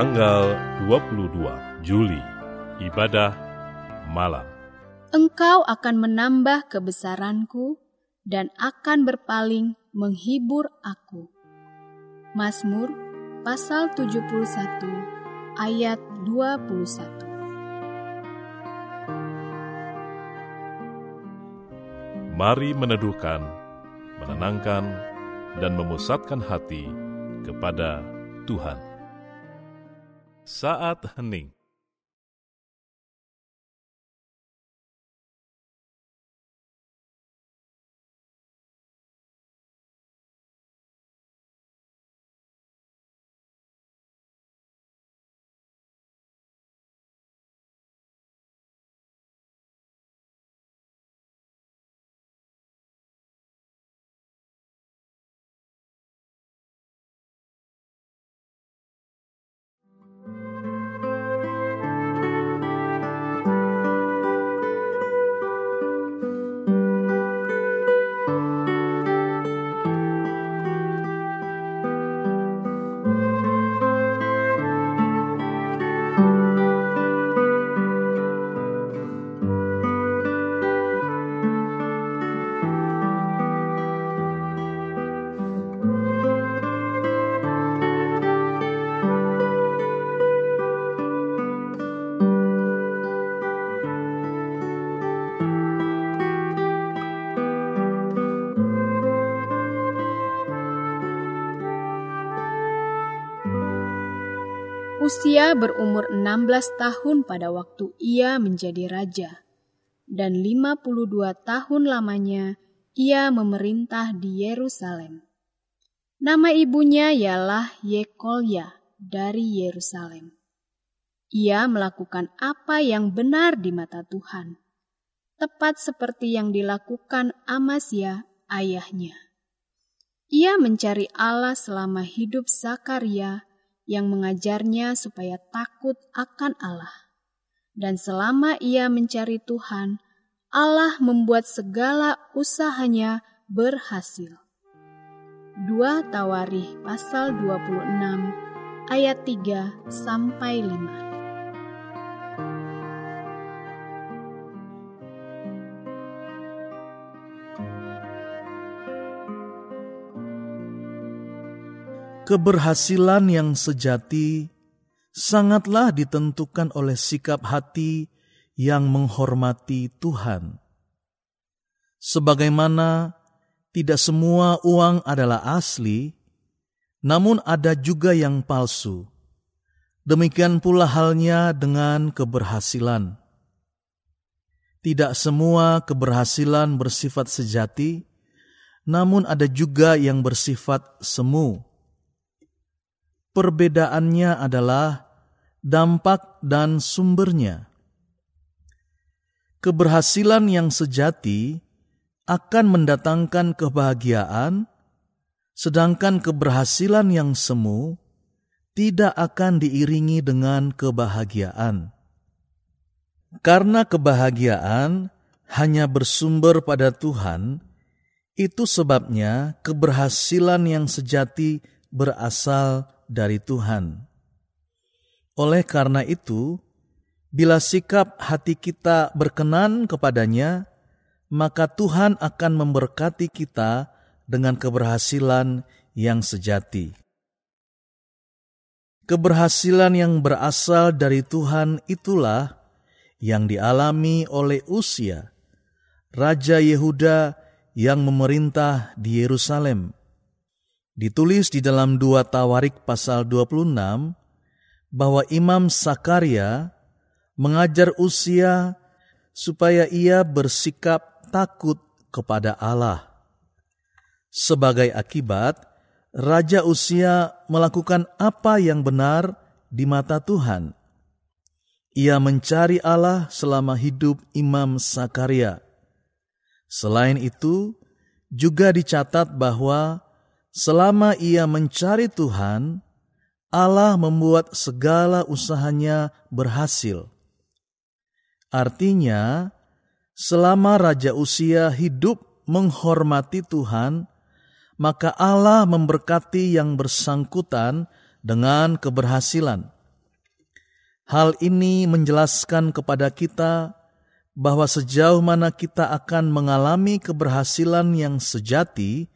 tanggal 22 Juli, ibadah malam. Engkau akan menambah kebesaranku dan akan berpaling menghibur aku. Mazmur pasal 71 ayat 21. Mari meneduhkan, menenangkan, dan memusatkan hati kepada Tuhan. Saat hening. Usia berumur 16 tahun pada waktu ia menjadi raja, dan 52 tahun lamanya ia memerintah di Yerusalem. Nama ibunya ialah Yekolya dari Yerusalem. Ia melakukan apa yang benar di mata Tuhan, tepat seperti yang dilakukan Amasya ayahnya. Ia mencari Allah selama hidup Zakaria yang mengajarnya supaya takut akan Allah. Dan selama ia mencari Tuhan, Allah membuat segala usahanya berhasil. 2 Tawarikh pasal 26 ayat 3 sampai 5. Keberhasilan yang sejati sangatlah ditentukan oleh sikap hati yang menghormati Tuhan. Sebagaimana tidak semua uang adalah asli, namun ada juga yang palsu. Demikian pula halnya dengan keberhasilan. Tidak semua keberhasilan bersifat sejati, namun ada juga yang bersifat semu Perbedaannya adalah dampak dan sumbernya. Keberhasilan yang sejati akan mendatangkan kebahagiaan, sedangkan keberhasilan yang semu tidak akan diiringi dengan kebahagiaan. Karena kebahagiaan hanya bersumber pada Tuhan, itu sebabnya keberhasilan yang sejati berasal dari Tuhan. Oleh karena itu, bila sikap hati kita berkenan kepadanya, maka Tuhan akan memberkati kita dengan keberhasilan yang sejati. Keberhasilan yang berasal dari Tuhan itulah yang dialami oleh Usia, Raja Yehuda yang memerintah di Yerusalem Ditulis di dalam dua Tawarik pasal 26 bahwa Imam Sakaria mengajar usia supaya ia bersikap takut kepada Allah. Sebagai akibat, Raja Usia melakukan apa yang benar di mata Tuhan. Ia mencari Allah selama hidup Imam Sakaria. Selain itu, juga dicatat bahwa Selama ia mencari Tuhan, Allah membuat segala usahanya berhasil. Artinya, selama Raja Usia hidup menghormati Tuhan, maka Allah memberkati yang bersangkutan dengan keberhasilan. Hal ini menjelaskan kepada kita bahwa sejauh mana kita akan mengalami keberhasilan yang sejati,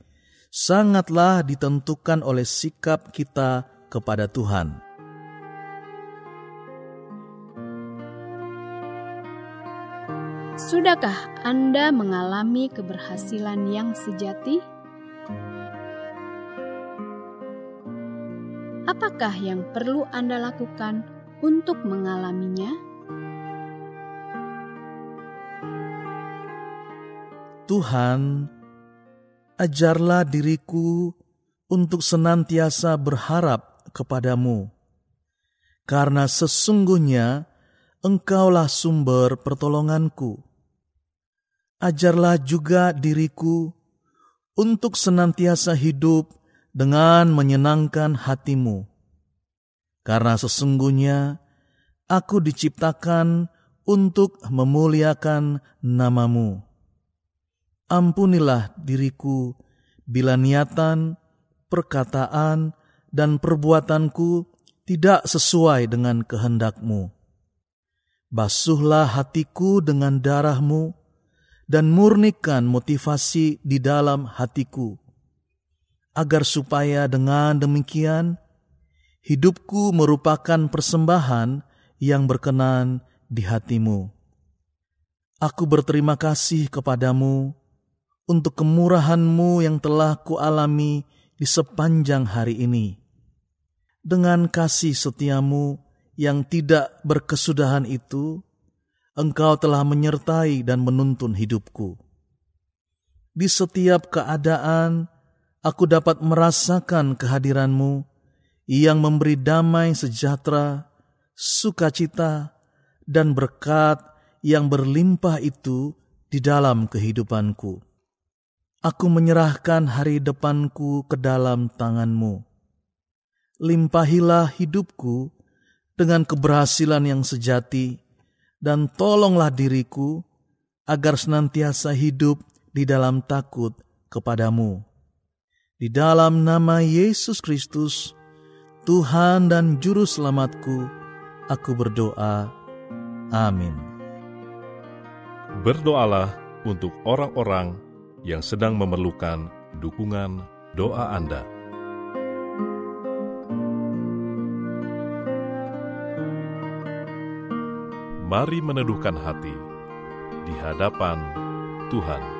sangatlah ditentukan oleh sikap kita kepada Tuhan. Sudahkah Anda mengalami keberhasilan yang sejati? Apakah yang perlu Anda lakukan untuk mengalaminya? Tuhan, ajarlah diriku untuk senantiasa berharap kepadamu, karena sesungguhnya Engkaulah sumber pertolonganku. Ajarlah juga diriku untuk senantiasa hidup dengan menyenangkan hatimu, karena sesungguhnya aku diciptakan untuk memuliakan namamu ampunilah diriku bila niatan, perkataan, dan perbuatanku tidak sesuai dengan kehendakmu. Basuhlah hatiku dengan darahmu, dan murnikan motivasi di dalam hatiku, agar supaya dengan demikian hidupku merupakan persembahan yang berkenan di hatimu. Aku berterima kasih kepadamu untuk kemurahan-Mu yang telah kualami di sepanjang hari ini. Dengan kasih setiamu yang tidak berkesudahan itu, Engkau telah menyertai dan menuntun hidupku. Di setiap keadaan, aku dapat merasakan kehadiranmu yang memberi damai sejahtera, sukacita, dan berkat yang berlimpah itu di dalam kehidupanku. Aku menyerahkan hari depanku ke dalam tanganmu. Limpahilah hidupku dengan keberhasilan yang sejati, dan tolonglah diriku agar senantiasa hidup di dalam takut kepadamu. Di dalam nama Yesus Kristus, Tuhan dan Juru Selamatku, aku berdoa. Amin. Berdoalah untuk orang-orang yang sedang memerlukan dukungan doa Anda. Mari meneduhkan hati di hadapan Tuhan.